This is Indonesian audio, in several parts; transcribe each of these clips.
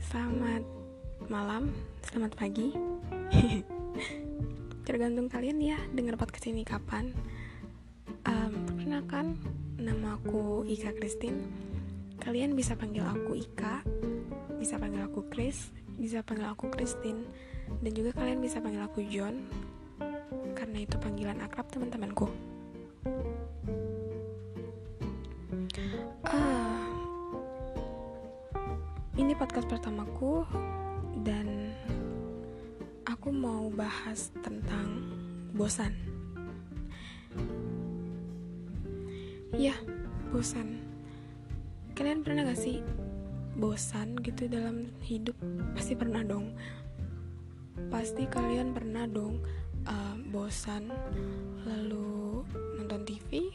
Selamat malam, selamat pagi. Tergantung kalian ya dengar podcast ini kapan. Um, perkenalkan, nama aku Ika Christine. Kalian bisa panggil aku Ika, bisa panggil aku Chris, bisa panggil aku Christine, dan juga kalian bisa panggil aku John. Karena itu panggilan akrab teman-temanku. Podcast pertamaku dan aku mau bahas tentang bosan. Ya, bosan. Kalian pernah gak sih bosan gitu dalam hidup? Pasti pernah dong. Pasti kalian pernah dong uh, bosan lalu nonton TV.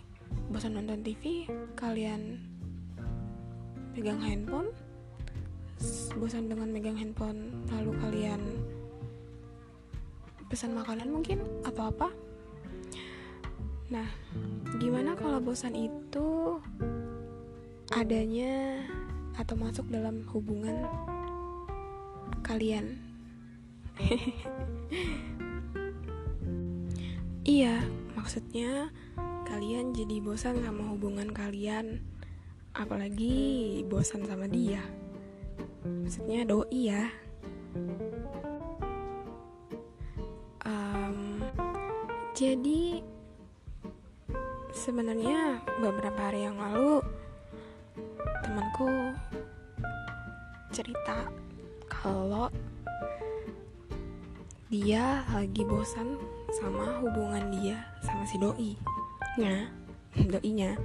Bosan nonton TV, kalian pegang handphone bosan dengan megang handphone lalu kalian pesan makanan mungkin atau apa? Nah gimana kalau bosan itu adanya atau masuk dalam hubungan kalian? Iya maksudnya kalian jadi bosan sama hubungan kalian apalagi bosan sama dia maksudnya doi ya. Um, jadi sebenarnya beberapa hari yang lalu temanku cerita kalau dia lagi bosan sama hubungan dia sama si doi. Nya? Doinya.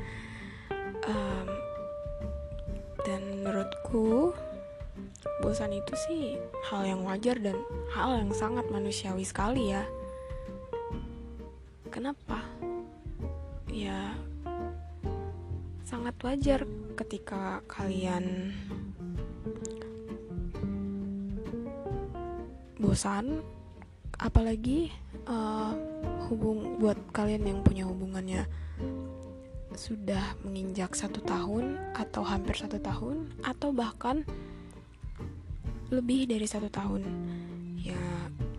Um, dan menurutku bosan itu sih hal yang wajar dan hal yang sangat manusiawi sekali ya. Kenapa? Ya sangat wajar ketika kalian bosan apalagi uh, hubung buat kalian yang punya hubungannya sudah menginjak satu tahun atau hampir satu tahun atau bahkan lebih dari satu tahun. Ya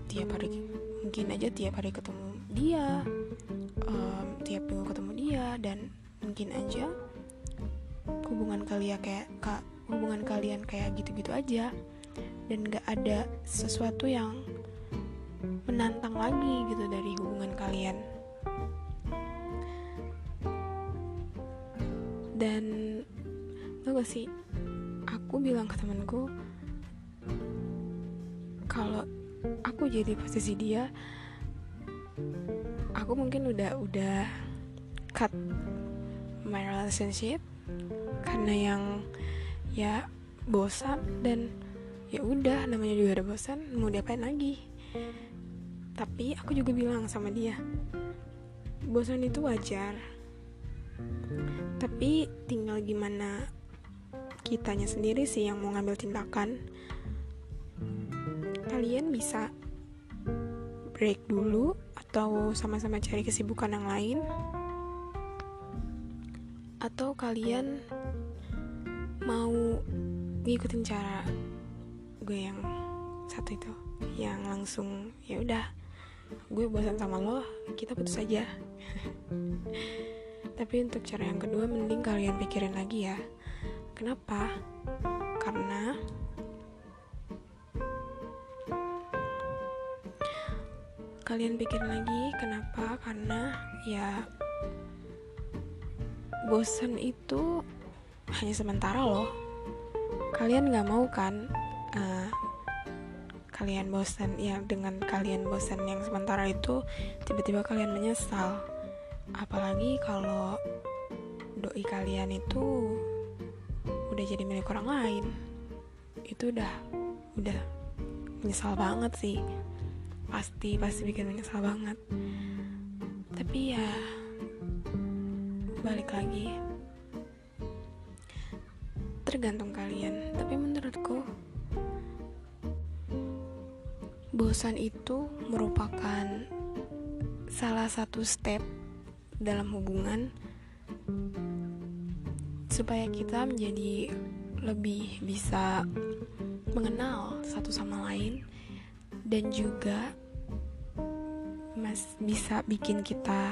tiap hari mungkin aja tiap hari ketemu dia um, tiap minggu ketemu dia dan mungkin aja hubungan kalian kayak kak hubungan kalian kayak gitu-gitu aja. Dan gak ada sesuatu yang menantang lagi gitu dari hubungan kalian. Dan tau gak sih aku bilang ke temanku kalau aku jadi posisi dia aku mungkin udah udah cut my relationship karena yang ya bosan dan ya udah namanya juga ada bosan mau diapain lagi? Tapi aku juga bilang sama dia bosan itu wajar tapi tinggal gimana kitanya sendiri sih yang mau ngambil tindakan kalian bisa break dulu atau sama-sama cari kesibukan yang lain? Atau kalian mau ngikutin cara gue yang satu itu yang langsung ya udah gue bosan sama lo kita putus aja. Tapi untuk cara yang kedua mending kalian pikirin lagi ya kenapa? Karena kalian pikir lagi kenapa? Karena ya bosan itu hanya sementara loh. Kalian nggak mau kan uh, kalian bosan ya dengan kalian bosan yang sementara itu tiba-tiba kalian menyesal. Apalagi kalau doi kalian itu udah jadi milik orang lain. Itu udah udah menyesal banget sih pasti pasti bikin menyesal banget. Tapi ya balik lagi. Tergantung kalian tapi menurutku bosan itu merupakan salah satu step dalam hubungan supaya kita menjadi lebih bisa mengenal satu sama lain dan juga mas bisa bikin kita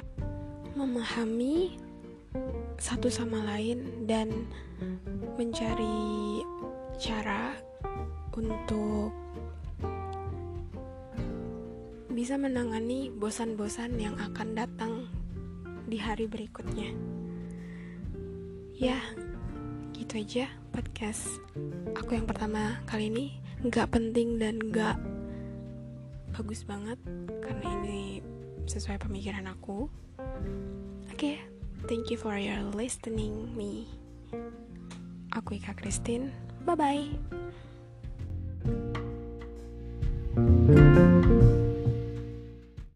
memahami satu sama lain dan mencari cara untuk bisa menangani bosan-bosan yang akan datang di hari berikutnya. Ya, gitu aja podcast aku yang pertama kali ini nggak penting dan nggak bagus banget karena ini sesuai pemikiran aku. Oke, okay, thank you for your listening me. Aku Ika Christine. Bye bye.